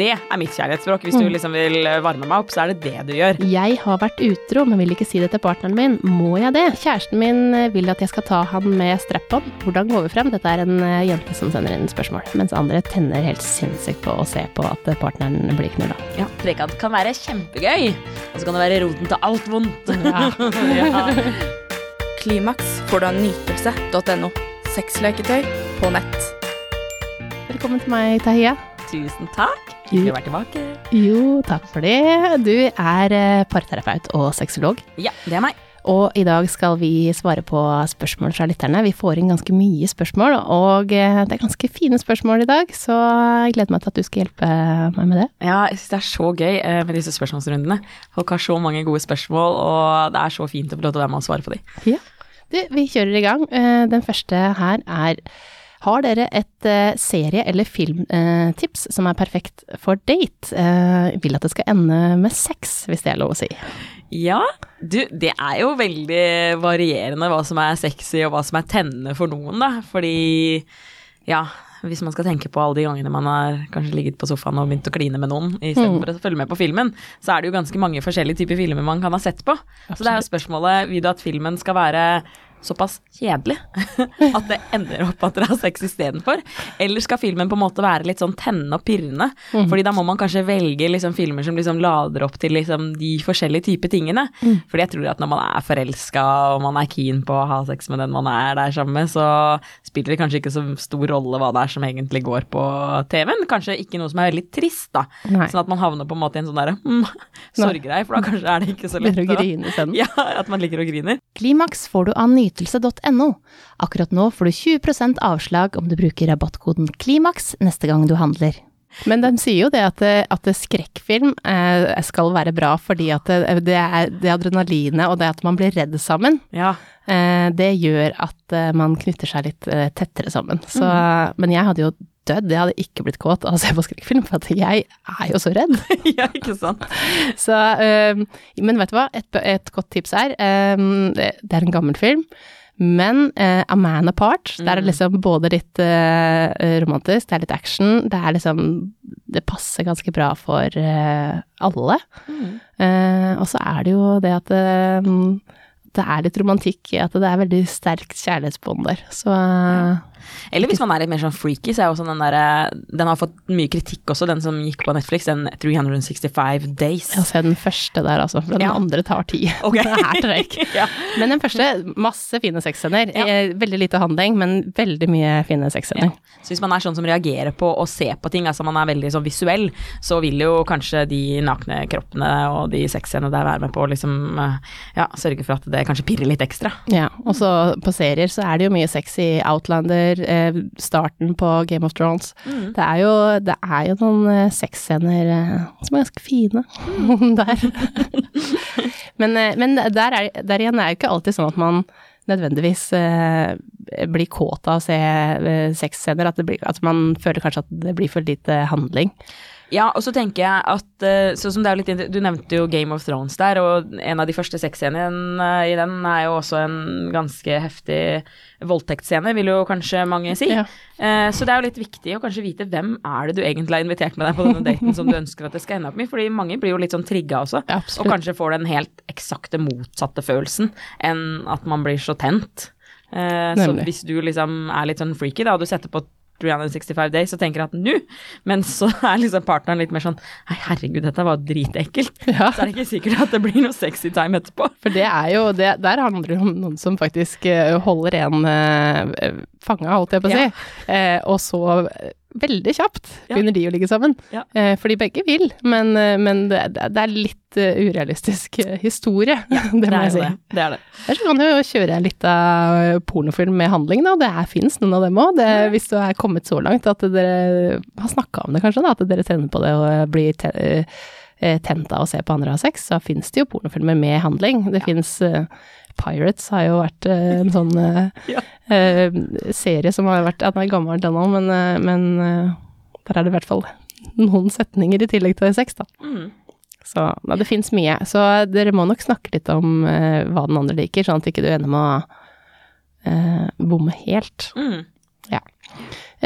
Det er mitt kjærlighetsspråk. Hvis du liksom vil varme meg opp, så er det det du gjør. Jeg har vært utro, men vil ikke si det til partneren min. Må jeg det? Kjæresten min eh, vil at jeg skal ta han med strap-on. Hvordan går vi frem? Dette er en eh, jente som sender inn spørsmål. Mens andre tenner helt sinnssykt på å se på at eh, partneren blir knulla. Ja, Trekant kan være kjempegøy, og så kan det være roten til alt vondt. Ja. Klimaks får du av nytelse.no. Sexleketøy på nett. Velkommen til meg, Tahia. Tusen takk. Jo. Å være tilbake. Jo, takk for det. Du er eh, parterapeut og sexolog. Ja, det er meg. Og i dag skal vi svare på spørsmål fra lytterne. Vi får inn ganske mye spørsmål, og eh, det er ganske fine spørsmål i dag, så jeg gleder meg til at du skal hjelpe meg med det. Ja, jeg synes det er så gøy eh, med disse spørsmålsrundene. Folk har så mange gode spørsmål, og det er så fint å få lov til å være med og svare på dem. Ja. Du, vi kjører i gang. Eh, Den første her er Har dere et eh, serie- eller filmtips som er perfekt for date? Eh, Vil at det skal ende med sex, hvis det er lov å si. Ja, du, det er jo veldig varierende hva som er sexy og hva som er tennende for noen, da. Fordi, ja, hvis man skal tenke på alle de gangene man har kanskje ligget på sofaen og begynt å kline med noen istedenfor for å følge med på filmen, så er det jo ganske mange forskjellige typer filmer man kan ha sett på. Så det er jo spørsmålet, vil du at filmen skal være såpass kjedelig at det ender opp at dere har sex istedenfor? Eller skal filmen på en måte være litt sånn tennende og pirrende? Fordi da må man kanskje velge liksom filmer som liksom lader opp til liksom de forskjellige typer tingene. Fordi jeg tror at når man er forelska og man er keen på å ha sex med den man er der sammen med, så spiller det kanskje ikke så stor rolle hva det er som egentlig går på TV-en. Kanskje ikke noe som er veldig trist, da. Nei. Sånn at man havner på en måte i en sånn derre mm, sorggreie, for da kanskje er det ikke så lett Begynner å grine. Ja, at man ligger og griner. Klimaks får du av nytelse.no. Akkurat nå får du 20% avslag om du bruker rabattkoden KLIMAKS neste gang du handler. Men de sier jo det at, at skrekkfilm eh, skal være bra fordi at det, det er det adrenalinet og det at man blir redd sammen, Ja. eh, det gjør at eh, man knytter seg litt eh, tettere sammen. Så, Men jeg hadde jo dødd, jeg hadde ikke blitt kåt av å se på skrekkfilm, for at jeg er jo så redd. ja, ikke sant. Så, um, men vet du hva, et, et godt tips er, um, det, det er en gammel film, men uh, A Man Apart, der er det liksom både litt uh, romantisk, det er litt action, det er liksom, det passer ganske bra for uh, alle. Eh, og så er det jo det at det er litt romantikk i at det er veldig sterkt kjærlighetsbånd der, så Eller hvis man er litt mer sånn freaky, så er jo også den derre Den har fått mye kritikk også, den som gikk på Netflix, den 365 Days. Ja, se den første der altså, for den Ja. andre tar tid. Okay. Den er treig. ja. Men den første, masse fine sexscener. Ja. Eh, Veldig lite handling, men veldig mye fine sexscener. Så hvis man er sånn som reagerer på å se på ting, altså man er veldig sånn visuell, så vil jo kanskje de nakne kroppene og de sexscenene der være med på å liksom eh, ja, sørge for at det kanskje pirrer litt ekstra. Ja, og så på serier så er det jo mye sexy Outlander, eh, starten på Game of Thrones. Det er jo, det er jo noen eh, sexscener eh, som er ganske fine der. men, eh, men der, er, der igjen er det ikke alltid sånn at man nødvendigvis eh, blir kåt av å se eh, sexscener, at, blir, at man føler kanskje at det blir for lite handling. Ja, og så tenker jeg at eh, sånn som det er litt Du nevnte jo Game of Thrones der, og en av de første sexscenene i den er jo også en ganske heftig voldtektsscene, vil jo kanskje mange si. Ja. Eh, så det er jo litt viktig å kanskje vite hvem er det du egentlig har invitert med deg på denne daten som du ønsker at det skal ende opp med, fordi mange blir jo litt sånn trigga også, Ja, og kanskje får den helt eksakte motsatte følelsen enn at man blir så tent. Eh, så hvis du liksom er litt sånn freaky, da, og du setter på 365 Days og tenker at nå, men så er liksom partneren litt mer sånn Nei, herregud, dette var dritekkelt. Ja. Så er det ikke sikkert at det blir noe sexy time etterpå. For det er jo, det, der handler det om noen som faktisk eh, holder en uh, fanga, holdt jeg på å si, eh, og så eh, veldig kjapt Ja. begynner de å ligge sammen. Ja. Eh, fordi begge vil, men, eh, men det, det er litt uh, urealistisk historie, historie, det må jeg si. det. det er det. Ellers kan du jo kjøre litt av pornofilm med handling, da. Det fins noen av dem òg. Hvis du er kommet så langt at dere har snakka om det, kanskje, da, at dere tenner på det og blir te eh, tent av å se på andre ha sex, så fins det jo pornofilmer med handling. Det fins Pirates har jo vært eh, en sånn eh, Ja. eh, serie som har vært Ja, den er gammel, den òg, men, eh, men der er det i hvert fall noen setninger i tillegg til sex, da. Mm. Så ja, det fins mye. Så dere må nok snakke litt om eh, hva den andre liker, sånn at ikke du ender med å eh, bomme helt. Mm.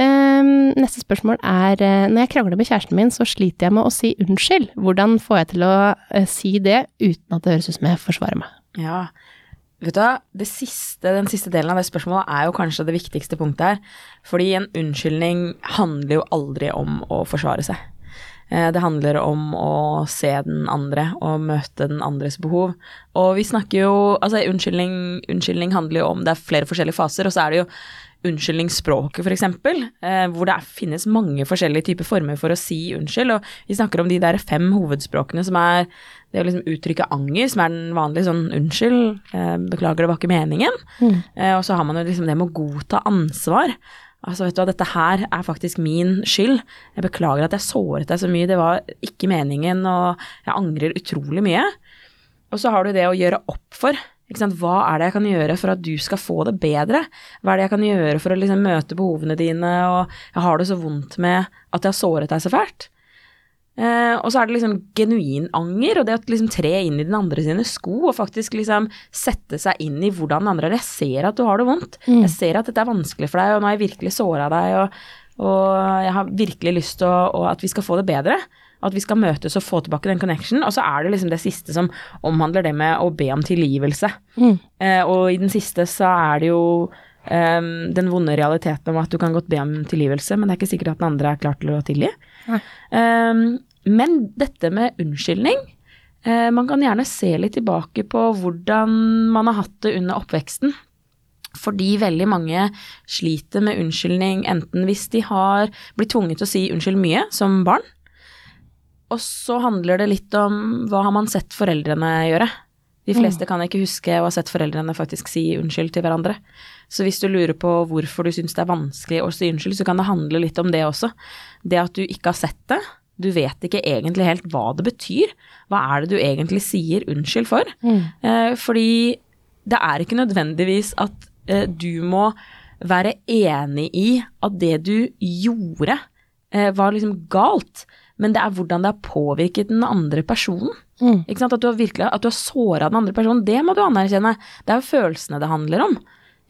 Ehm, neste spørsmål er Når jeg krangler med kjæresten min, så sliter jeg med å si unnskyld. Hvordan får jeg til å uh, si det uten at det høres ut som jeg forsvarer meg? Ja, vet du hva, siste, den siste delen av det spørsmålet er jo kanskje det viktigste punktet her. Fordi en unnskyldning handler jo aldri om å forsvare seg. Eh, Det handler om å se den andre og møte den andres behov. Og vi snakker jo Altså, unnskyldning, unnskyldning handler jo om Det er flere forskjellige faser, og så er det jo unnskyldningsspråket, f.eks., eh, hvor det finnes mange forskjellige typer former for å si unnskyld. Og vi snakker om de der fem hovedspråkene som er det å liksom uttrykke anger, som er den vanlige sånn unnskyld, eh, beklager, det var ikke meningen. Eh, og så har man jo liksom det med å godta ansvar. Altså, vet du hva, dette her er faktisk min skyld. Jeg beklager at jeg såret deg så mye, det var ikke meningen, og jeg angrer utrolig mye. Og så har du det å gjøre opp for. Hva er det jeg kan gjøre for at du skal få det bedre? Hva er det jeg kan gjøre for å liksom møte behovene dine, og jeg har det så vondt med at jeg har såret deg så fælt? Eh, og så er det liksom genuin anger, og det å liksom tre inn i den andre sine sko og faktisk liksom sette seg inn i hvordan den andre er. Jeg ser at du har det vondt, jeg ser at dette er vanskelig for deg, og nå har jeg virkelig såra deg, og, og jeg har virkelig lyst til at vi skal få det bedre. At vi skal møtes og få tilbake den connection. Og så er det liksom det siste som omhandler det med å be om tilgivelse. Eh, og i den siste så er det jo eh, den vonde realiteten om at du kan godt be om tilgivelse, men det er ikke sikkert at den andre er klar til å tilgi. Eh, men dette med unnskyldning eh, Man kan gjerne se litt tilbake på hvordan man har hatt det under oppveksten. Fordi veldig mange sliter med unnskyldning enten hvis de har blitt tvunget til å si unnskyld mye som barn, og så handler det litt om hva har man sett foreldrene gjøre. De fleste kan ikke huske å ha sett foreldrene faktisk si unnskyld til hverandre. Så hvis du lurer på hvorfor du syns det er vanskelig å si unnskyld, så kan det handle litt om det også. Det at du ikke har sett det. Du vet ikke egentlig helt hva det betyr. Hva er det du egentlig sier unnskyld for? Eh, fordi det er ikke nødvendigvis at eh, du må være enig i at det du gjorde, eh, var liksom galt. Men det er hvordan det har påvirket den andre personen. Ikke sant? At du har virkelig at du har såra den andre personen, det må du anerkjenne. Det er jo følelsene det handler om.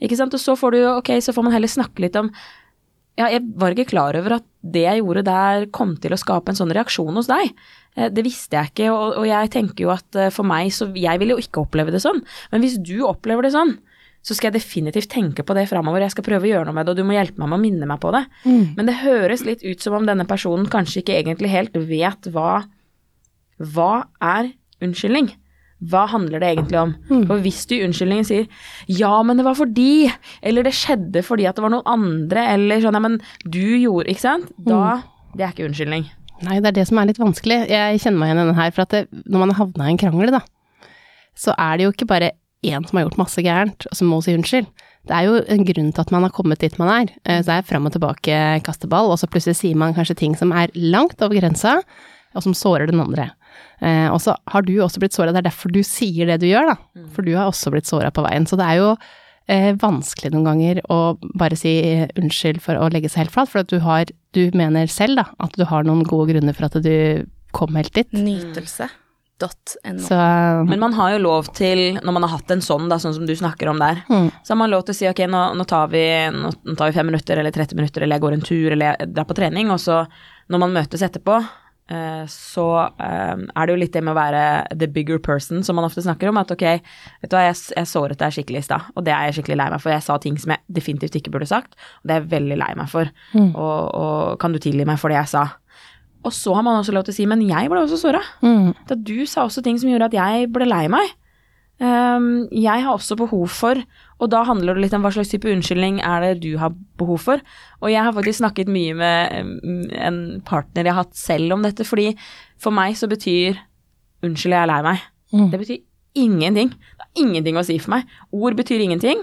Ikke sant? Og så får du jo, ok, så får man heller snakke litt om ja, jeg var ikke klar over at det jeg gjorde der kom til å skape en sånn reaksjon hos deg. Eh, Det visste jeg ikke, og, og jeg tenker jo at eh, for meg, så jeg vil jo ikke oppleve det sånn. Men hvis du opplever det sånn, så skal jeg definitivt tenke på det framover. Jeg skal prøve å gjøre noe med det, og du må hjelpe meg med å minne meg på det. Men det høres litt ut som om denne personen kanskje ikke egentlig helt vet hva Hva er unnskyldning? Hva handler det egentlig om? For hvis du i unnskyldningen sier 'ja, men det var fordi', eller 'det skjedde fordi at det var noen andre', eller sånn 'ja, men du gjorde', ikke sant? Da Det er ikke unnskyldning. Nei, det er det som er litt vanskelig. Jeg kjenner meg igjen i denne her, for at det, når man har havna i en krangel, da, så er det jo ikke bare én som har gjort masse gærent, og som må si unnskyld. Det er jo en grunn til at man har kommet dit man er. Eh, Så det er fram og tilbake kasteball, og så plutselig sier man kanskje ting som er langt over grensa, og som sårer den andre. Eh, Og så har du også blitt såra, det er derfor du sier det du gjør, da. For du har også blitt såra på veien. Så det er jo eh, vanskelig noen ganger å bare si unnskyld for å legge seg helt flat, for at du har, du mener selv da, at du har noen gode grunner for at du kom helt dit. Nytelse.no. Så Men man har jo lov til, når man har hatt en sånn, da, sånn som du snakker om der, Mm. så har man lov til å si ok, nå, nå, tar vi, nå, nå tar vi fem minutter eller 30 minutter, eller jeg går en tur, eller jeg drar på trening, og så når man møtes etterpå, eh, så eh, er det jo litt det med å være the bigger person, som man ofte snakker om, at ok, vet du hva, jeg, jeg såret deg skikkelig i stad, og det er jeg skikkelig lei meg for. Jeg sa ting som jeg definitivt ikke burde sagt, og det er jeg veldig lei meg for. Og, og kan du tilgi meg for det jeg sa? Og så har man også lov til å si, men jeg ble også såra. mm, Da du sa også ting som gjorde at jeg ble lei meg. Um, jeg har også behov for, og da handler det litt om hva slags type unnskyldning er det du har behov for. Og jeg har faktisk snakket mye med en partner jeg har hatt selv om dette, fordi for meg så betyr unnskyld, jeg er lei meg. Mm. Det betyr ingenting. Det har ingenting å si for meg. Ord betyr ingenting.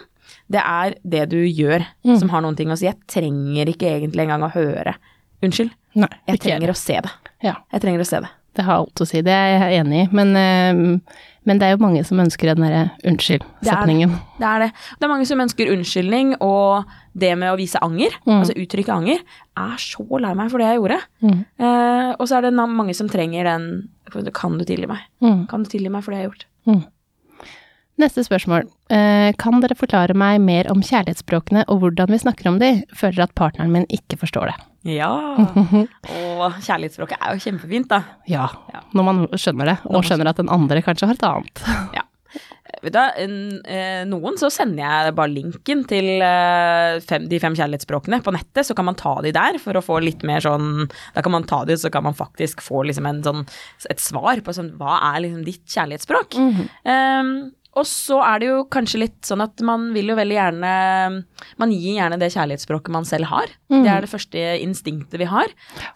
Det er det du gjør som har noen ting å si. Jeg trenger ikke egentlig engang å høre unnskyld. Nei, Jeg trenger å se det. Ja, Jeg trenger å se det. det har alt å si, det er jeg enig i, men, eh, men det er jo mange som ønsker den derre Det er unnskyld-setningen. Det er det. Det er mange som ønsker unnskyldning, og det med å vise anger, altså uttrykke anger, er så lei meg for det jeg gjorde. Mm. Eh, og så er det mange som trenger den Kan du tilgi meg? Mm. Kan du tilgi meg for det jeg har gjort? Mm. Neste spørsmål. Eh, kan dere forklare meg mer om kjærlighetsspråkene og hvordan vi snakker om de? Føler at partneren min ikke forstår det. Ja. Og kjærlighetsspråket er jo kjempefint, da. Ja, Ja. når man skjønner det, og skjønner at den andre kanskje har et annet. Ja. Vet du, eh, noen så sender jeg bare linken til eh, fem, de fem kjærlighetsspråkene på nettet, så kan man ta de der for å få litt mer sånn Da kan man ta de, så kan man faktisk få liksom en sånn, et svar på sånn Hva er liksom ditt kjærlighetsspråk? Um, og så er det jo kanskje litt sånn at man vil jo veldig gjerne Man gir gjerne det kjærlighetsspråket man selv har. Det er det første instinktet vi har.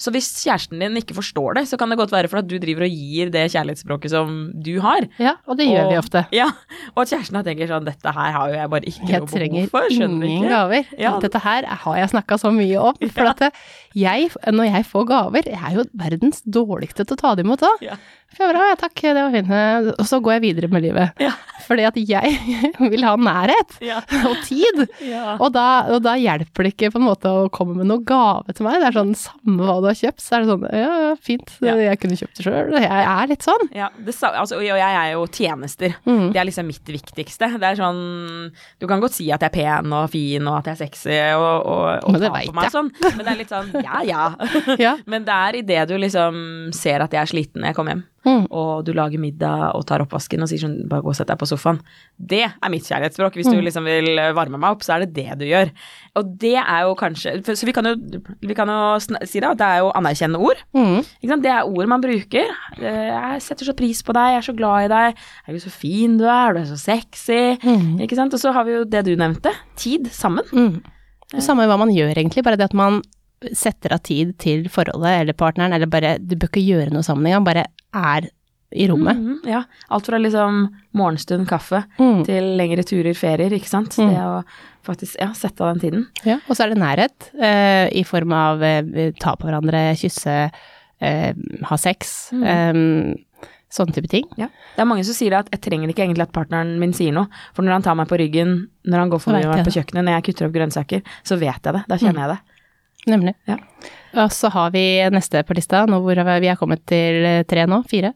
Så hvis kjæresten din ikke forstår det, så kan det godt være for at du driver og gir det kjærlighetsspråket som du har. Ja, og det gjør vi ofte. Ja, og at kjæresten tenker sånn Dette her har jo jeg bare ikke Jeg noe behov for. Skjønner trenger ingen ikke? gaver. Ja. Dette her har jeg snakka så mye om. For Ja. at jeg, når jeg får gaver, jeg er jo verdens dårligste til å ta det imot òg. Ja. For jeg bare, ja, takk, det var fint. Og så går jeg videre med livet. Ja. Fordi at jeg vil ha nærhet Ja. og tid. Ja. Og da, og da hjelper det ikke på en måte å komme med noe gave til meg. Det er sånn samme hva du har kjøpt, så er det sånn ja, fint, Ja. jeg kunne kjøpt det sjøl. Jeg er litt sånn. Ja, det, altså, og jeg er jo tjenester. Mm. Det er liksom mitt viktigste. Det er sånn Du kan godt si at jeg er pen og fin og at jeg er sexy og, og, og ta på meg jeg. sånn, men det er litt sånn ja ja. Ja. Men det er idet du liksom ser at jeg er sliten når jeg kommer hjem, Mm. og du lager middag og tar oppvasken og sier sånn bare gå og sett deg på sofaen. Det er mitt kjærlighetsspråk. Hvis Mm. du liksom vil varme meg opp, så er det det du gjør. Og det er jo kanskje Så vi kan jo, vi kan jo si da, at det er jo anerkjennende ord. Mm. Det er ord man bruker. Jeg setter så pris på deg, jeg er så glad i deg. Herregud, så fin du er, du er så sexy. Mm. Ikke sant? Og så har vi jo det du nevnte. Tid sammen. Mm. Det samme hva man gjør egentlig, bare det at man setter av tid til forholdet eller partneren, eller bare Du bør ikke gjøre noe sammen engang, bare er i rommet. Mm, ja. Alt fra liksom morgenstund, kaffe, Mm. til lengre turer, ferier, ikke sant. Mm. Det å faktisk ja, sette av den tiden. Ja, og så er det nærhet, eh, i form av eh, ta på hverandre, kysse, eh, ha sex, Mm. eh, sånne type ting. Ja. Det er mange som sier at jeg trenger ikke egentlig at partneren min sier noe, for når han tar meg på ryggen, når han går forbi meg på kjøkkenet, når jeg kutter opp grønnsaker, så vet jeg det. Da kjenner jeg det. Nemlig. Ja. Og så har vi neste på lista, nå hvor vi er kommet til eh, tre nå, fire.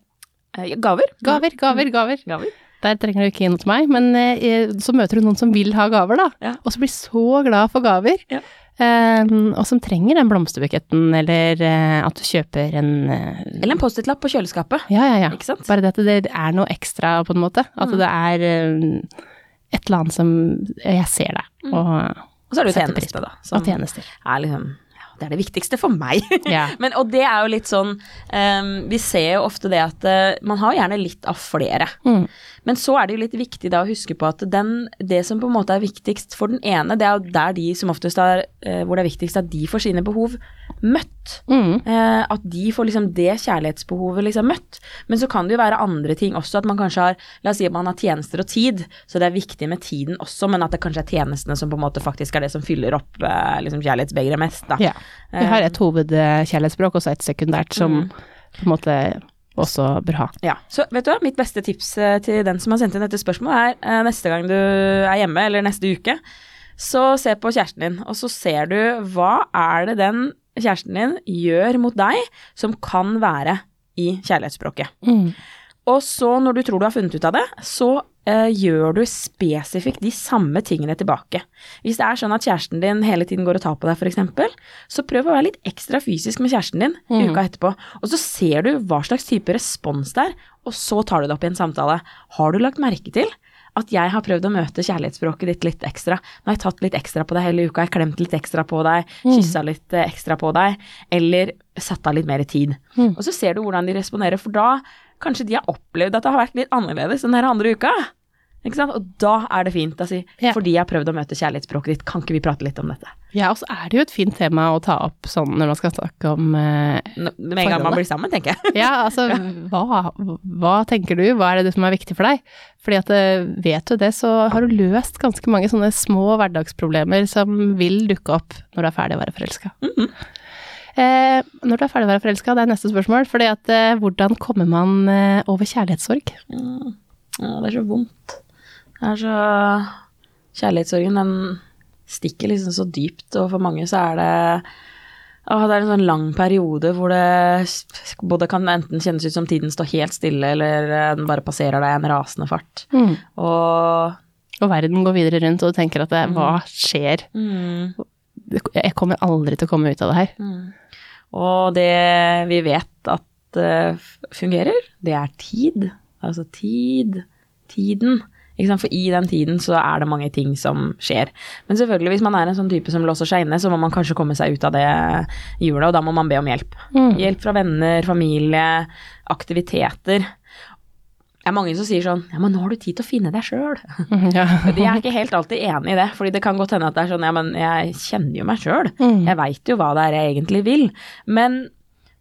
Eh, Gaver. Gaver, gaver, gaver. Gaver. Der trenger du ikke gi noe til meg, men eh, så møter du noen som vil ha gaver, da. Ja. Og som blir så glad for gaver. Ja. Eh, og som trenger den blomsterbuketten, eller eh, at du kjøper en Eller en Post-It-lapp på kjøleskapet. Ja, ja, ja. Ikke sant? Bare det at det er noe ekstra, på en måte. At Mm. det er et eller annet som Jeg ser deg, Mm. og, Og så er det jo tjeneste, da. Som er liksom ja, Det er det viktigste for meg. Ja. Men, og det er jo litt sånn um, Vi ser jo ofte det at uh, man har gjerne litt av flere. Mm. Men så er det jo litt viktig da å huske på at den, det som på en måte er viktigst for den ene, det er jo der de som oftest er eh, Hvor det er viktigst at de får sine behov møtt. Mm. Eh, at de får liksom det kjærlighetsbehovet liksom møtt. Men så kan det jo være andre ting også, at man kanskje har La oss si at man har tjenester og tid, så det er viktig med tiden også, men at det kanskje er tjenestene som på en måte faktisk er det som fyller opp eh, liksom kjærlighetsbegeret mest, da. Ja. Vi har et hovedkjærlighetsspråk og så et sekundært som Mm. på en måte også bør ha. Ja, så vet du hva, mitt beste tips eh, til den som har sendt inn dette spørsmålet er eh, neste gang du er hjemme, eller neste uke, så se på kjæresten din, og så ser du hva er det den kjæresten din gjør mot deg som kan være i kjærlighetsspråket. Mm. Og så når du tror du har funnet ut av det, så gjør du spesifikt de samme tingene tilbake. Hvis det er sånn at kjæresten din hele tiden går og tar på deg f.eks., så prøv å være litt ekstra fysisk med kjæresten din mm. uka etterpå. Og så ser du hva slags type respons det er, og så tar du det opp i en samtale. Har du lagt merke til at jeg har prøvd å møte kjærlighetsspråket ditt litt ekstra. Nå har jeg tatt litt ekstra på deg hele uka, jeg har klemt litt ekstra på deg, Mm. kyssa litt eh, ekstra på deg, eller satt av litt mer tid. Mm. Og så ser du hvordan de responderer, for da kanskje de har opplevd at det har vært litt annerledes den andre uka. Og da er det fint å si, Ja. fordi jeg har prøvd å møte kjærlighetsspråket ditt, kan ikke vi prate litt om dette? Ja, og så er det jo et fint tema å ta opp sånn når man skal snakke om eh, Med en gang man blir sammen, tenker jeg. Ja, altså, hva, hva tenker du? Hva er det som er viktig for deg? Fordi at eh, vet du det, så har du løst ganske mange sånne små hverdagsproblemer som vil dukke opp når du er ferdig å være forelska. Mhm. eh, når du er ferdig å være forelska, det er neste spørsmål. Fordi at eh, hvordan kommer man eh, over kjærlighetssorg? Mm. Ja, det er så vondt. Det er så Kjærlighetssorgen, den stikker liksom så dypt, og for mange så er det Åh, det er en sånn lang periode hvor det både kan enten kjennes ut som tiden står helt stille, eller eh, den bare passerer deg i en rasende fart. Mm. Og Og verden går videre rundt, og du tenker at det, hva skjer? mm, Jeg kommer aldri til å komme ut av det her. mm. Og det vi vet at uh, fungerer, det er tid. Altså tid, tiden. For i den tiden så er det mange ting som skjer. Men selvfølgelig, hvis man er en sånn type som låser seg inne, så må man kanskje komme seg ut av det hjulet, og da må man be om hjelp. Mm. Hjelp fra venner, familie, aktiviteter. Det er mange som sier sånn Ja, men nå har du tid til å finne deg sjøl. Ja. De er ikke helt alltid enig i det, fordi det kan godt hende at det er sånn Ja, men jeg kjenner jo meg sjøl. Mm. Jeg veit jo hva det er jeg egentlig vil. Men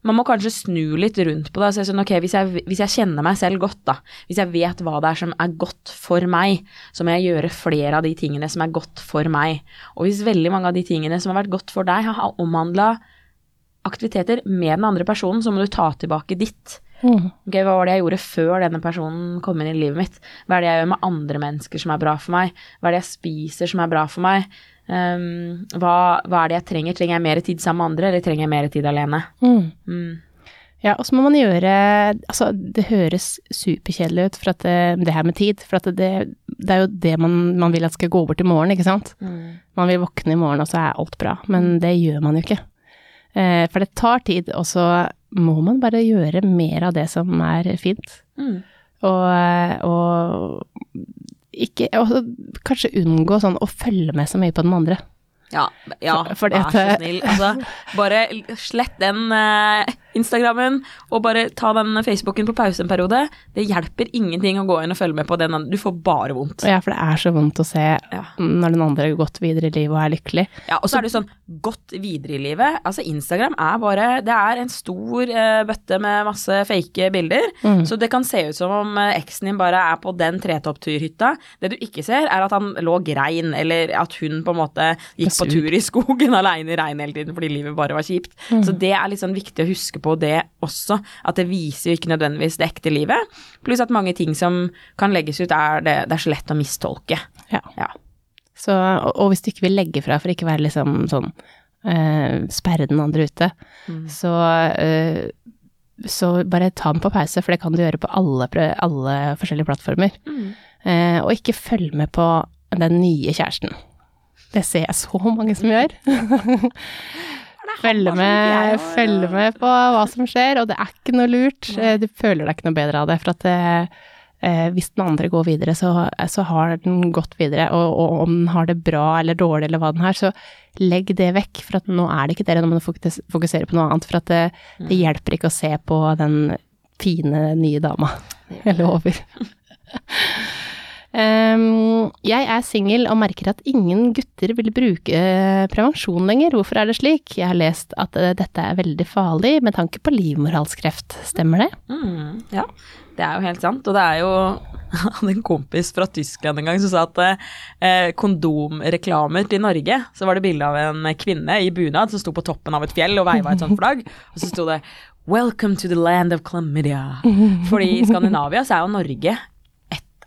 man må kanskje snu litt rundt på det og si sånn ok, hvis jeg, hvis jeg kjenner meg selv godt, da, hvis jeg vet hva det er som er godt for meg, så må jeg gjøre flere av de tingene som er godt for meg. Og hvis veldig mange av de tingene som har vært godt for deg, har omhandla aktiviteter med den andre personen, så må du ta tilbake ditt. Mm. Okay, hva var det jeg gjorde før denne personen kom inn i livet mitt? Hva er det jeg gjør med andre mennesker som er bra for meg? Hva er det jeg spiser som er bra for meg? Um, hva, hva er det jeg trenger? Trenger jeg mer tid sammen med andre, eller trenger jeg mer tid alene? Mm. Mm. Ja, og så må man gjøre Altså, det høres superkjedelig ut for at det, det her med tid, for at det, det er jo det man, man vil at skal gå bort i morgen, ikke sant? Man vil våkne i morgen, og så er alt bra, men det gjør man jo ikke. Eh, for det tar tid, og så må man bare gjøre mer av det som er fint. Mm. Og, og ikke også, Kanskje unngå sånn å følge med så mye på den andre. Ja, ja vær så snill. Altså, bare slett den eh, Instagrammen, og bare ta den Facebooken på pause en periode. Det hjelper ingenting å gå inn og følge med på den. Du får bare vondt. Ja, for det er så vondt å se Ja. når den andre har gått videre i livet og er lykkelig. Ja, og så er det sånn godt videre i livet. Altså, Instagram er bare Det er en stor eh, bøtte med masse fake bilder. Mm. Så det kan se ut som om eh, eksen din bare er på den tretoppturhytta. Det du ikke ser, er at han lå grein, eller at hun på en måte gikk på tur i skogen aleine i regn hele tiden fordi livet bare var kjipt. Så det er litt sånn viktig å huske på det også, at det viser jo ikke nødvendigvis det ekte livet. Pluss at mange ting som kan legges ut, er det, det er så lett å mistolke. Ja. Ja. Så, og, og hvis du ikke vil legge fra for ikke være liksom sånn eh, sperre den andre ute, så, eh, så bare ta den på pause, for det kan du gjøre på alle, alle forskjellige plattformer. Eh, og ikke følg med på den nye kjæresten. Det ser jeg så mange som gjør. Følge med, følge med på hva som skjer, og det er ikke noe lurt. Eh, Du føler deg ikke noe bedre av det, for at det, eh, hvis den andre går videre, så, så har den gått videre. Og, og om den har det bra eller dårlig eller hva den har, så legg det vekk. For at nå er det ikke det, nå må du fokusere på noe annet. For at det, det hjelper ikke å se på den fine, nye dama. Jeg lover. Ehm, jeg er singel og merker at ingen gutter vil bruke eh, prevensjon lenger. Hvorfor er det slik? Jeg har lest at eh, dette er veldig farlig med tanke på livmorhalskreft. Stemmer det? Mm, ja, det er jo helt sant. Og det er jo Jeg hadde en kompis fra Tyskland en gang som sa at eh, kondomreklamer til Norge, så var det bilde av en kvinne i bunad som sto på toppen av et fjell og veiva et sånt flagg, og så sto det 'Welcome to the land of chlamydia'. Fordi i Skandinavia så er jo Norge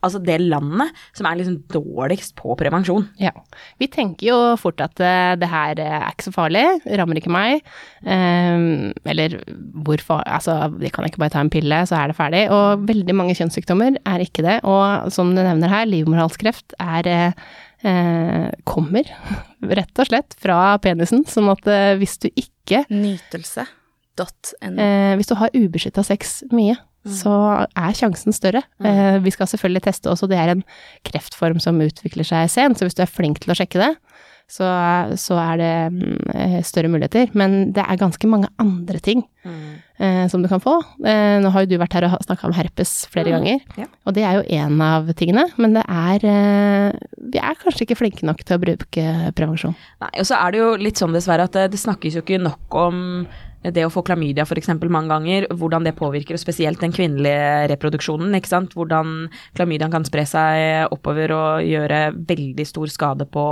altså det landet som er liksom dårligst på prevensjon. Ja. Vi tenker jo fort at eh, det her eh, er ikke så farlig, rammer ikke meg. Um, eller hvorfor Altså, vi kan ikke bare ta en pille, så er det ferdig. Og veldig mange kjønnssykdommer er ikke det. Og som du nevner her, livmorhalskreft er uh, eh, kommer rett og slett fra penisen. Sånn at eh, hvis du ikke Nytelse.no. eh, Hvis du har ubeskytta sex mye, så er sjansen større. Eh, vi skal selvfølgelig teste også, det er en kreftform som utvikler seg sent, så hvis du er flink til å sjekke det, så, så er det mm, eh, større muligheter. Men det er ganske mange andre ting eh, som du kan få. Eh, nå har jo du vært her og snakka om herpes flere ganger, ja. og det er jo en av tingene, men det er Vi er kanskje ikke flinke nok til å bruke prevensjon. Nei, og så er det jo litt sånn dessverre at det, det snakkes jo ikke nok om det å få klamydia f.eks. mange ganger, hvordan det påvirker, og spesielt den kvinnelige reproduksjonen. ikke sant? Hvordan klamydiaen kan spre seg oppover og gjøre veldig stor skade på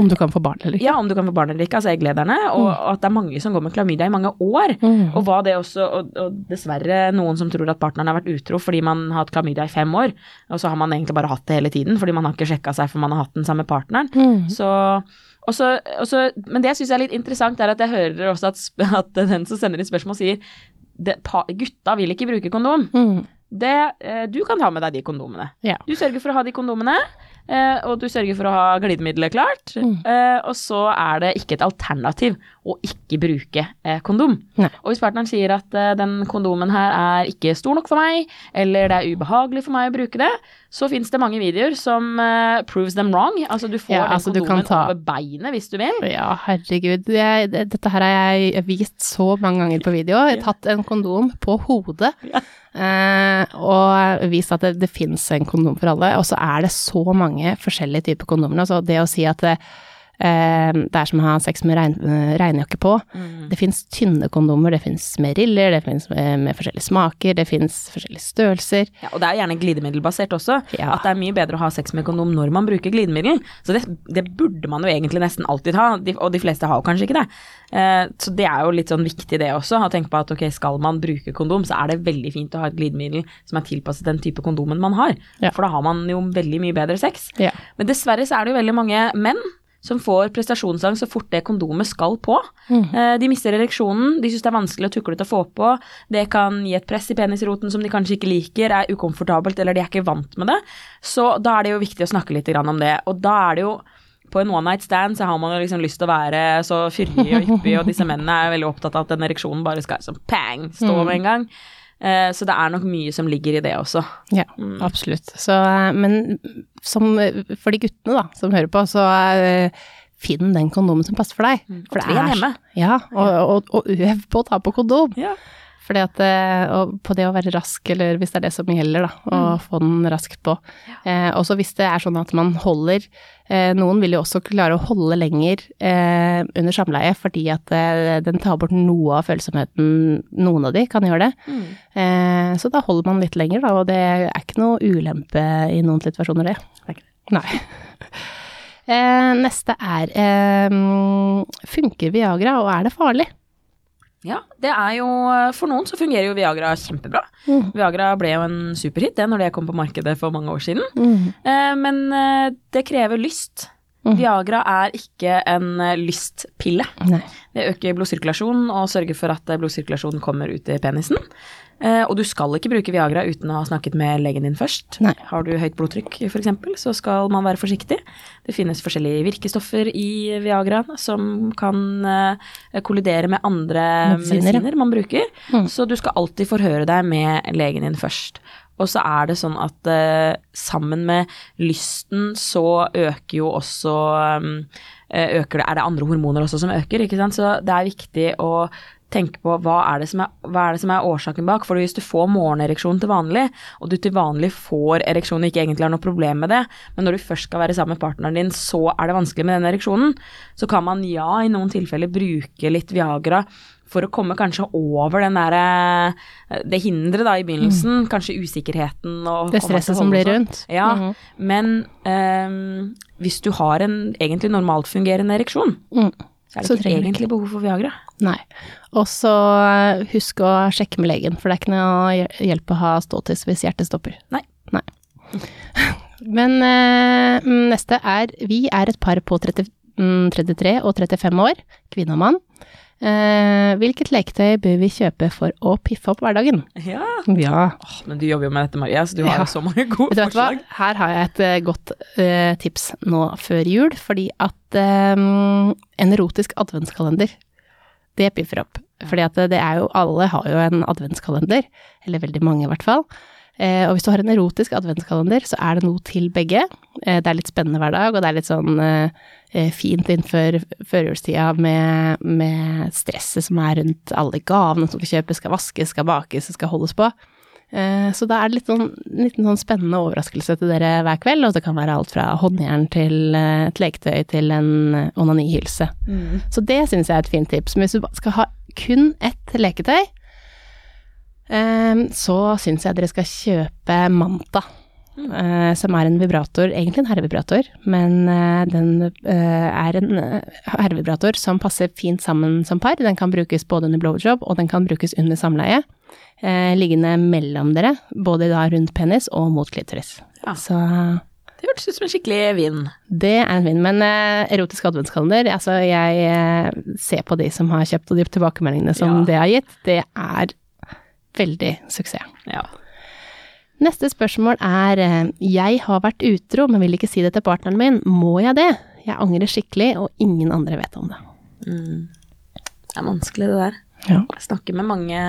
Om du kan få barn eller ikke. Ja, om du kan få barn eller ikke, altså egglederne. Og, og at det er mange som går med klamydia i mange år. Mm. Og hva det også, og, og dessverre noen som tror at partneren har vært utro fordi man har hatt klamydia i fem år, og så har man egentlig bare hatt det hele tiden fordi man har ikke sjekka seg for man har hatt den samme partneren. Mm. Så Og så, men det jeg syns er litt interessant, er at jeg hører også at, at den som sender inn spørsmål, sier det, pa, gutta vil ikke bruke kondom. Mm. Det, eh, du kan ha med deg de kondomene. Ja. Du sørger for å ha de kondomene, eh, og du sørger for å ha glidemiddelet klart. Mm. Eh, og så er det ikke et alternativ å ikke bruke eh, kondom. Nei. Og hvis partneren sier at eh, den kondomen her er ikke stor nok for meg, eller det er ubehagelig for meg å bruke det, så fins det mange videoer som eh, proves them wrong. Altså du får Ja, altså, den kondomen ta- over beinet hvis du vil. Ja, herregud. Jeg, dette her har jeg vist så mange ganger på video. Jeg har tatt en kondom på hodet. Eh, og vist at det, det fins en kondom for alle. Og så er det så mange forskjellige typer kondomer. Altså det å si at det, eh, det er som å ha sex med regn, eh, regnjakke på. Det fins tynne kondomer, det fins med riller, det fins med, med forskjellige smaker, det fins forskjellige størrelser. Ja, og det er gjerne glidemiddelbasert også. Ja. At det er mye bedre å ha sex med kondom når man bruker glidemiddel. Så det, det burde man jo egentlig nesten alltid ha, og de fleste har jo kanskje ikke det. Eh, så det er jo litt sånn viktig det også, å tenke på at ok, skal man bruke kondom, så er det veldig fint å ha et glidemiddel som er tilpasset den type kondomen man har. Ja. For da har man jo veldig mye bedre sex. Ja. Men dessverre så er det jo veldig mange menn som får prestasjonsangst så fort det kondomet skal på. Mm. Eh, De mister ereksjonen, de syns det er vanskelig og tuklete å få på. Det kan gi et press i penisroten som de kanskje ikke liker, er ukomfortabelt eller de er ikke vant med det. Så da er det jo viktig å snakke litt grann om det. Og da er det jo på en one night stand så har man jo liksom lyst til å være så fyrig og hyppig, og disse mennene er veldig opptatt av at den ereksjonen bare skal sånn pang, stå Mm. med en gang. Eh, Så det er nok mye som ligger i det også. Ja, absolutt. Så, eh, men som, for de guttene da, som hører på, så eh, finn den kondomen som passer for deg. For Og tren hjemme. Ja, og, og, og øv på å ta på kondom. Ja. Fordi at, eh, og på det å være rask, eller hvis det er det som gjelder, da, å få den raskt på. Eh, også hvis det er sånn at man holder eh, Noen vil jo også klare å holde lenger eh, under samleie, fordi at eh, den tar bort noe av følsomheten. Noen av de kan gjøre det. Mm. Eh, så da holder man litt lenger, da, og det er ikke noe ulempe i noen situasjoner, det. Det er Nei. Eh, neste er Funker Viagra, og er det farlig? Ja, det er jo For noen så fungerer jo Viagra kjempebra. Mm. Viagra ble jo en superhit det når det kom på markedet for mange år siden. Mm. Eh, men eh, det krever lyst. Mm. Viagra er ikke en eh, lystpille. Nei. Det øker blodsirkulasjonen og sørger for at eh, blodsirkulasjonen kommer ut i penisen. Eh, og du skal ikke bruke Viagra uten å ha snakket med legen din først. Nei. Har du høyt blodtrykk f.eks., så skal man være forsiktig. Det finnes forskjellige virkestoffer i Viagra som kan eh, kollidere med andre Medisiner, medisiner man bruker. Mm. Så du skal alltid forhøre deg med legen din først. Og så er det sånn at uh, sammen med lysten så øker jo også um, øker det, Er det andre hormoner også som øker, ikke sant. Så det er viktig å tenke på hva er, det som er, hva er det som er årsaken bak. For hvis du får morgenereksjon til vanlig, og du til vanlig får ereksjon og ikke egentlig har noe problem med det, men når du først skal være sammen med partneren din, så er det vanskelig med den ereksjonen, så kan man ja, i noen tilfeller bruke litt Viagra for å komme kanskje over den der, Det hinderet da i begynnelsen, kanskje usikkerheten og Mm. Det stresset som blir sånn. rundt. Ja, Mhm. men um, hvis du har en egentlig normalt fungerende ereksjon, Mm. så er det Så ikke egentlig behov for Viagra. Nei. Og så eh, husk å sjekke med legen, for det er ikke noe hjel- hjelp å ha ståtiss hvis hjertet stopper. Nei. Nei. Men eh, neste er Vi er et par på 30, mm, 33 og 35 år, kvinne og mann. Eh, hvilket leketøy bør vi kjøpe for å piffe opp hverdagen? Ja. Ja. Oh, men du jobber jo med dette, Maria, så du har Ja. jo så mange gode du hva? forslag. Her har jeg et godt eh, tips nå før jul, fordi at eh, en erotisk adventskalender, det piffer opp. Fordi at det er jo, alle har jo en adventskalender, eller veldig mange i hvert fall. Eh, og hvis du har en erotisk adventskalender, så er det noe til begge. Eh, det er litt spennende hver dag, og det er litt sånn eh, eh, fint innenfor førjulstida med, med stresset som er rundt alle gavene som skal kjøpes, skal vaskes, skal bakes, skal holdes på. Eh, Så da er det litt sånn, en liten sånn spennende overraskelse til dere hver kveld, og det kan være alt fra håndjern til eh, et leketøy til en onanihylse. onanihylse. Så det syns jeg er et fint tips. Men hvis du skal ha kun ett leketøy, eh, så syns jeg dere skal kjøpe Manta. Uh, Som er en vibrator, egentlig en herrevibrator, men uh, den uh, er en herrevibrator som passer fint sammen som par. Den kan brukes både under blowjob, og den kan brukes under samleie. Eh, Liggende mellom dere, både da rundt penis og mot klitoris. Ja. Så Det hørtes ut som en skikkelig vinn. Det er en vinn. Men eh, erotisk adventskalender, altså jeg eh, ser på de som har kjøpt, og de tilbakemeldingene som Ja. det har gitt, det er veldig suksess. Ja. Neste spørsmål er eh, Jeg har vært utro, men vil ikke si det til partneren min. Må jeg det? Jeg angrer skikkelig, og ingen andre vet om det. Mm. Det er vanskelig, det der. Ja. Jeg snakker med mange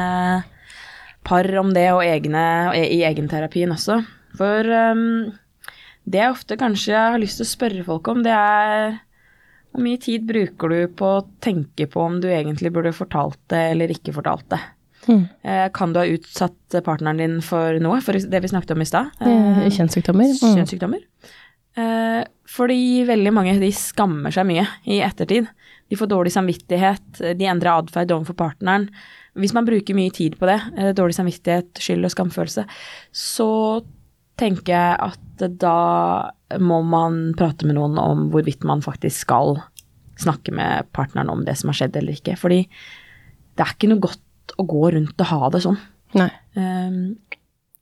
par om det, og egne, og i egenterapien også. For um, det jeg ofte kanskje har lyst til å spørre folk om, det er hvor mye tid bruker du på å tenke på om du egentlig burde fortalt det eller ikke fortalt det? Mm. Kan du ha utsatt partneren din for noe, for det vi snakket om i stad? Eh, Kjønnssykdommer. Mm. kjønnssykdommer. Eh, fordi veldig mange de skammer seg mye i ettertid. De får dårlig samvittighet, de endrer atferd overfor partneren. Hvis man bruker mye tid på det, eh, dårlig samvittighet, skyld og skamfølelse, så tenker jeg at da må man prate med noen om hvorvidt man faktisk skal snakke med partneren om det som har skjedd eller ikke. Fordi det er ikke noe godt å gå rundt og ha det sånn. Nei. Um,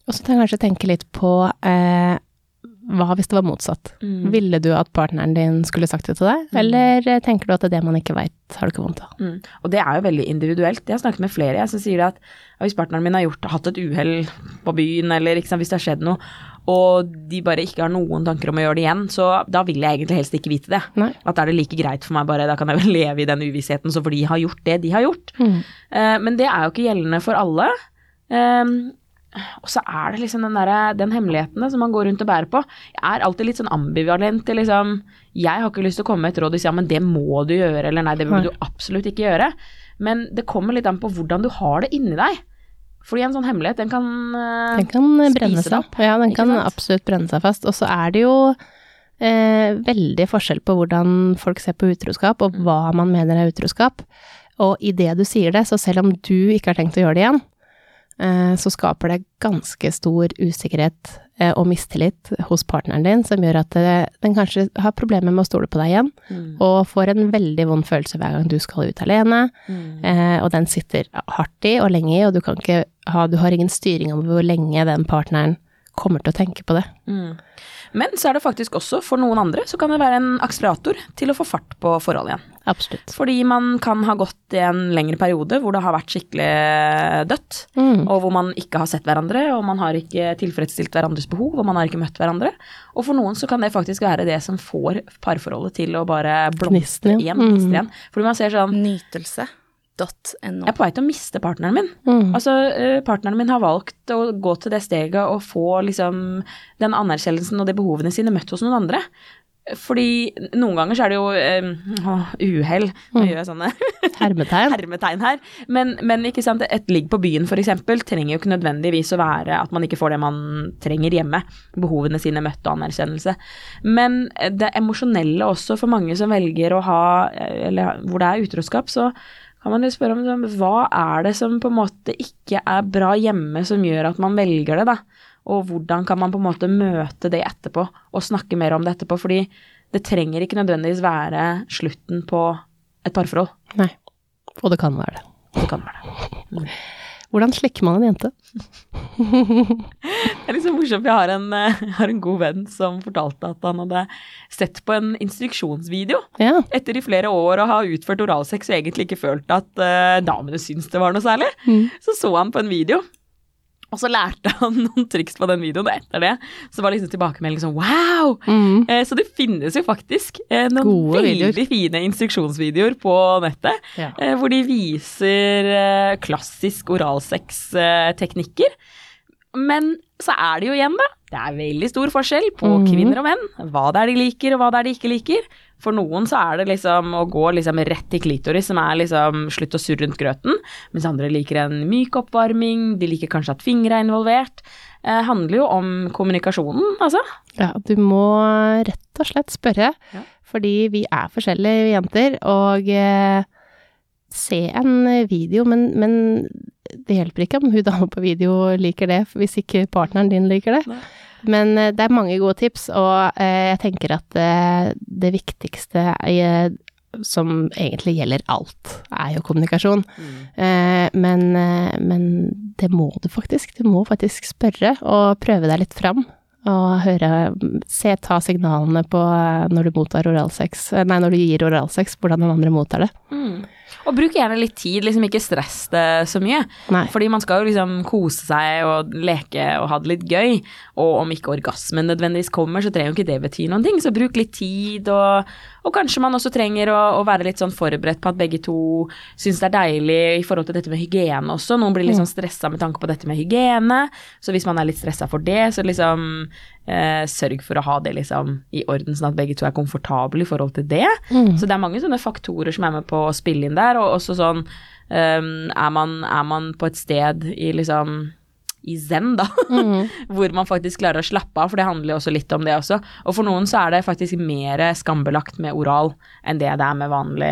Og så kan jeg kanskje tenke litt på eh, hva hvis det var motsatt? Mm. Ville du at partneren din skulle sagt det til deg, eller eh, tenker du at det er det man ikke veit, har du ikke vondt av? Mm. Og det er jo veldig individuelt. Jeg har snakket med flere jeg, som sier at hvis partneren min har gjort, hatt et uhell på byen, eller sant, hvis det har skjedd noe, og de bare ikke har noen tanker om å gjøre det igjen, så da vil jeg egentlig helst ikke vite det. Nei. At da er det like greit for meg, bare da kan jeg vel leve i den uvissheten, så for de har gjort det de har gjort. Mm. Eh, men det er jo ikke gjeldende for alle. Um, og så er det liksom den, der, den hemmeligheten som man går rundt og bærer på. Jeg er alltid litt sånn ambivalent til liksom Jeg har ikke lyst til å komme med et råd og si ja, men det må du gjøre, eller nei, det burde du absolutt ikke gjøre. Men det kommer litt an på hvordan du har det inni deg. Fordi en sånn hemmelighet, den kan uh, Den kan brenne seg opp. Ja, den kan absolutt brenne seg fast. Og så er det jo eh, veldig forskjell på hvordan folk ser på utroskap, og hva man mener er utroskap. Og idet du sier det, så selv om du ikke har tenkt å gjøre det igjen, så skaper det ganske stor usikkerhet eh, og mistillit hos partneren din, som gjør at eh, den kanskje har problemer med å stole på deg igjen, mm, og får en veldig vond følelse hver gang du skal ut alene. mm, Eh, og den sitter hardt i og lenge i, og du ha, du har ingen styring over hvor lenge den partneren kommer til å tenke på det. mm. Men så er det faktisk også, for noen andre, så kan det være en akselerator til å få fart på forholdet igjen. Absolutt. Fordi man kan ha gått i en lengre periode hvor det har vært skikkelig dødt, Mm. og hvor man ikke har sett hverandre, og man har ikke tilfredsstilt hverandres behov, og man har ikke møtt hverandre. Og for noen så kan det faktisk være det som får parforholdet til å bare blomstre igjen. Mm. Igjen. Fordi man ser sånn Nytelse.no. Jeg er på vei til å miste partneren min. Mm. Altså, eh, partneren min har valgt å gå til det steget og få liksom den anerkjennelsen og de behovene sine møtt hos noen andre. Fordi noen ganger så er det jo eh, å, uhell. Nå Mm. gjør jeg sånne Hermetegn. hermetegn her. Men, men ikke sant, et ligg på byen f.eks. trenger jo ikke nødvendigvis å være at man ikke får det man trenger hjemme. Behovene sine møtt og anerkjennelse. Men det emosjonelle også for mange som velger å ha Eller hvor det er utroskap, så kan man jo spørre om hva er det som på en måte ikke er bra hjemme som gjør at man velger det, da? Og hvordan kan man på en måte møte det etterpå og snakke mer om det etterpå? Fordi det trenger ikke nødvendigvis være slutten på et parforhold. Nei. Og det kan være det. Det kan være det. Hvordan slikker man en jente? Det er liksom morsomt. Jeg har en, eh, jeg har en god venn som fortalte at han hadde sett på en instruksjonsvideo Ja. etter i flere år å ha utført oralsex og egentlig ikke følt at uh, damene syntes det var noe særlig. Mm. Så så han på en video, og så lærte han noen triks på den videoen, og etter det så var liksom tilbakemeldingen sånn wow! Mm. Eh, Så det finnes jo faktisk eh, noen Gode veldig videoer. fine instruksjonsvideoer på nettet, Ja. eh, hvor de viser eh, klassisk oralsex-teknikker. Men så er det jo igjen, da, det er veldig stor forskjell på Mhm. kvinner og menn. Hva det er de liker, og hva det er de ikke liker. For noen så er det liksom å gå liksom rett til klitoris, som er liksom slutt å surre rundt grøten. Mens andre liker en myk oppvarming, de liker kanskje at fingre er involvert. Eh, handler jo om kommunikasjonen, altså. ja, du må rett og slett spørre, Ja. fordi vi er forskjellige jenter, og eh, se en video, men, men det hjelper ikke om hun dama på video liker det, hvis ikke partneren din liker det. Nei. Men eh, det er mange gode tips, og eh, jeg tenker at eh, det viktigste er, som egentlig gjelder alt, er jo kommunikasjon. Mm. men, men det må du faktisk. Du må faktisk spørre og prøve deg litt fram. Og høre Se, ta signalene på eh, når du mottar oralsex eh, Nei, når du gir oralsex, hvordan den andre mottar det. Mm. Og bruk gjerne litt tid, liksom ikke stress det så mye. Nei. Fordi man skal jo liksom kose seg og leke og ha det litt gøy. Og om ikke orgasmen nødvendigvis kommer, så trenger jo ikke det bety noen ting. Så bruk litt tid, og, og kanskje man også trenger å, å, være litt sånn forberedt på at begge to syns det er deilig i forhold til dette med hygiene også. Noen blir litt sånn stressa med tanke på dette med hygiene, så hvis man er litt stressa for det, så liksom eh, sørg for å ha det liksom i orden, sånn at begge to er komfortable i forhold til det. Mm. Så det er mange sånne faktorer som er med på å spille inn der, og også sånn um, er, man, er man på et sted i liksom i zen, da, Mm. hvor man faktisk klarer å slappe av, for det handler jo også litt om det også. Og for noen så er det faktisk mer skambelagt med oral enn det det er med vanlig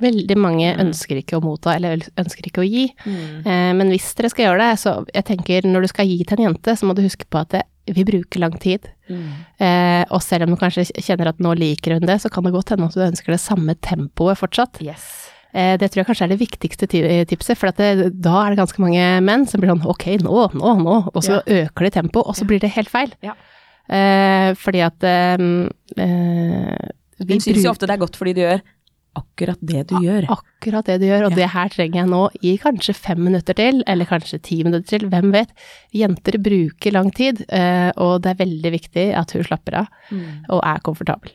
Veldig mange ønsker ikke å motta, eller ønsker ikke å gi. Eh, men hvis dere skal gjøre det, så jeg tenker når du skal gi til en jente, så må du huske på at det, vi bruker lang tid. Eh, og selv om du kanskje kjenner at nå liker hun det, så kan det godt hende at du ønsker det samme tempoet fortsatt. Yes. Eh, det tror jeg kanskje er det viktigste tipset, for at det, da er det ganske mange menn som blir sånn ok, nå, nå, nå, og så øker de tempoet, og så blir det helt feil. Ja. Eh, fordi at eh, eh, vi Hun syns jo ofte det er godt fordi du gjør akkurat det du gjør. akkurat det du gjør, og det her trenger jeg nå i kanskje fem minutter til, eller kanskje ti minutter til, hvem vet. Jenter bruker lang tid, eh, og det er veldig viktig at hun slapper av og er komfortabel.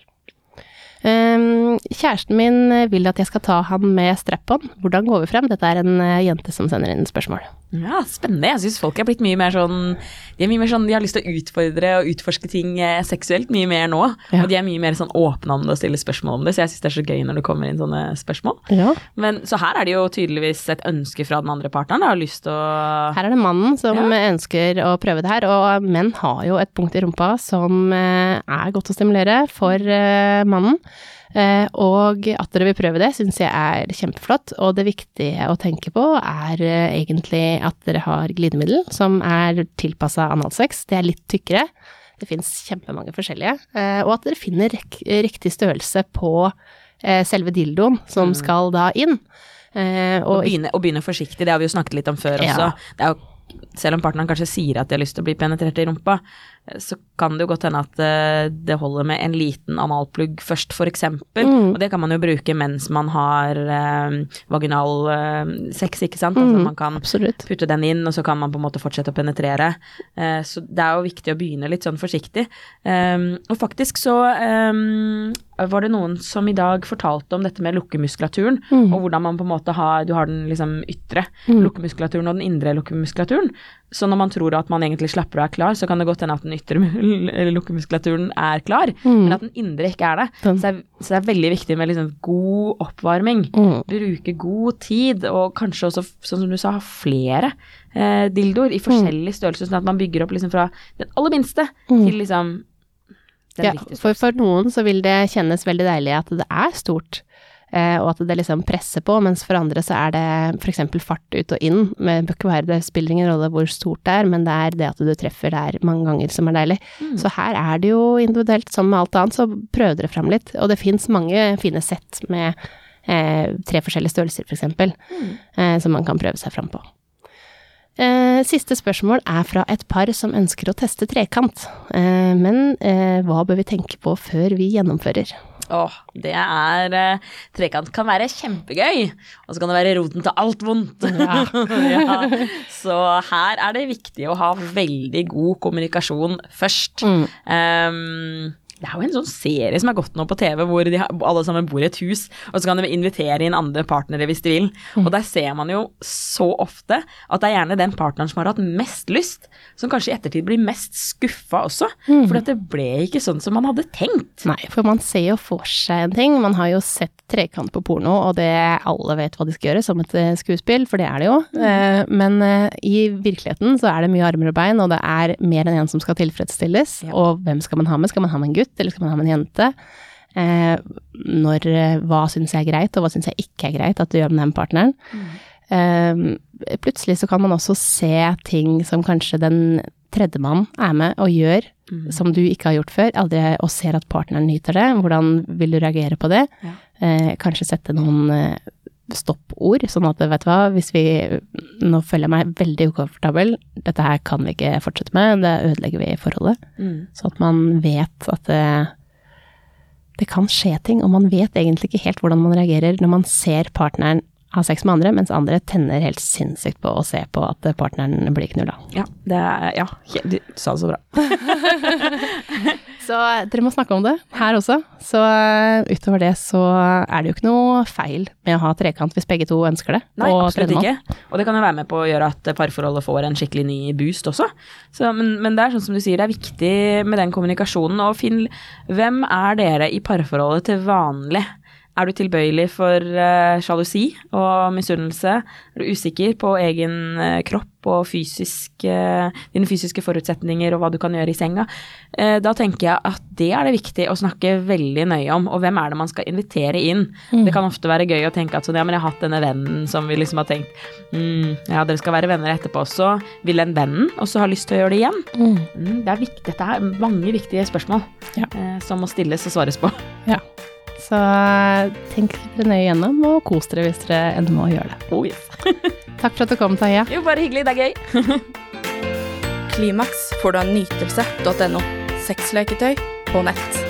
Um, kjæresten min vil at jeg skal ta han med strap-on. Hvordan går vi frem? Dette er en eh, jente som sender inn spørsmål. Ja, spennende. Jeg syns folk er blitt mye mer sånn De er mye mer sånn, de har lyst til å utfordre og utforske ting eh, seksuelt mye mer nå. Ja. Og de er mye mer sånn åpne om det og stiller spørsmål om det, så jeg syns det er så gøy når det kommer inn sånne spørsmål. Ja. Men så her er det jo tydeligvis et ønske fra den andre partneren. Har lyst til å Her er det mannen som Ja. ønsker å prøve det her, og menn har jo et punkt i rumpa som eh, er godt å stimulere for eh, mannen. Og at dere vil prøve det, syns jeg er kjempeflott. Og det viktige å tenke på er egentlig at dere har glidemiddel som er tilpassa analsex. Det er litt tykkere. Det fins kjempemange forskjellige. Eh, og at dere finner riktig størrelse på eh, selve dildoen som skal da inn. Eh, og og begynne, og begynne forsiktig, det har vi jo snakket litt om før Ja. også. Det er jo, selv om partneren kanskje sier at de har lyst til å bli penetrert i rumpa, så kan det jo godt hende at eh, det holder med en liten analplugg først, eksempel. Mm. Og det kan man jo bruke mens man har eh, vaginal eh, sex, ikke sant. Altså Mm. man kan absolutt. putte den inn, og så kan man på en måte fortsette å penetrere. Eh, så det er jo viktig å begynne litt sånn forsiktig. Um, og faktisk så um, var det noen som i dag fortalte om dette med lukkemuskulaturen, Mm. og hvordan man på en måte har Du har den liksom ytre Mm. lukkemuskulaturen og den indre lukkemuskulaturen. Så når man tror at man egentlig slapper og er klar, så kan det godt hende at den ytre eller lukkemuskulaturen er klar, Mm. men at den indre ikke er det. Så, det er, så det er veldig viktig med liksom god oppvarming Mm. bruke god tid, og kanskje også, sånn som du sa, ha flere eh, dildoer i forskjellig størrelse, sånn at man bygger opp liksom fra den aller minste Mm. til liksom Ja, for, for noen så vil det kjennes veldig deilig at det er stort, og at det liksom presser på, mens for andre så er det eksempel fart ut og inn. Ikke være, det spiller ingen rolle hvor stort det er, men det er det at du treffer der mange ganger som er deilig. Mm. Så her er det jo individuelt som med alt annet, så prøv dere fram litt. Og det fins mange fine sett med eh, tre forskjellige størrelser, for eksempel, Mm. eh, som man kan prøve seg fram på. Eh, siste spørsmål er fra et par som ønsker å teste trekant. Eh, men eh, hva bør vi tenke på før vi gjennomfører? Åh, det er eh, Trekant kan være kjempegøy, og så kan det være roten til alt vondt. Ja. Så her er det viktig å ha veldig god kommunikasjon først. Mm. Um, det er jo en sånn serie som er gått nå på TV, hvor de har, alle sammen bor i et hus, og så kan de invitere inn andre partnere hvis de vil. Og der ser man jo så ofte at det er gjerne den partneren som har hatt mest lyst, som kanskje i ettertid blir mest skuffa også. For det ble ikke sånn som man hadde tenkt. Nei, for man ser jo for seg en ting. Man har jo sett trekant på porno, og det alle vet hva de skal gjøre, som et eh, skuespill, for det er det jo. Mm. men eh, i virkeligheten så er det mye armer og bein, og det er mer enn én som skal tilfredsstilles. Ja. Og hvem skal man ha med? Skal man ha med en gutt, eller skal man ha med en jente? Eh, når, eh, hva syns jeg er greit, og hva syns jeg ikke er greit at du gjør med den partneren? Eh, plutselig så kan man også se ting som kanskje den tredjemann er med og gjør, som du ikke har gjort før, aldri, og ser at partneren nyter det. Hvordan vil du reagere på det? Ja. Eh, kanskje sette noen eh, stoppord, sånn at vet du hva, hvis vi Nå føler jeg meg veldig ukomfortabel, dette her kan vi ikke fortsette med, det ødelegger vi forholdet. Sånn at man vet at det, det kan skje ting, og man vet egentlig ikke helt hvordan man reagerer når man ser partneren ha sex med andre, mens andre tenner helt sinnssykt på å se på at partneren blir knulla. Ja, det er, ja, du sa det så bra. Så dere må snakke om det her også. Så eh, utover det så er det jo ikke noe feil med å ha trekant hvis begge to ønsker det. Nei, og absolutt tredjemann. ikke. Og det kan jo være med på å gjøre at parforholdet får en skikkelig ny boost også. Så, men, men det er sånn som du sier, det er viktig med den kommunikasjonen. Og finn hvem er dere i parforholdet til vanlig? Er du tilbøyelig for uh, sjalusi og misunnelse? Er du usikker på egen uh, kropp og fysisk, uh, dine fysiske forutsetninger og hva du kan gjøre i senga? Da tenker jeg at det er det viktig å snakke veldig nøye om. Og hvem er det man skal invitere inn? Det kan ofte være gøy å tenke at sånn, ja, men jeg har hatt denne vennen som vi liksom har tenkt mm, ja, dere skal være venner etterpå også. Vil den vennen også ha lyst til å gjøre det igjen? Mm. Mm, det er viktig, dette er mange viktige spørsmål Ja. som må stilles og svares på. Ja. Så tenk dere nøye gjennom, og kos dere hvis dere ender med å gjøre det. Oh, yes. Takk for at du kom, Tahiya. Jo, bare hyggelig. Det er gøy. Klimaks får du av nytelse.no. Sexleketøy på nett.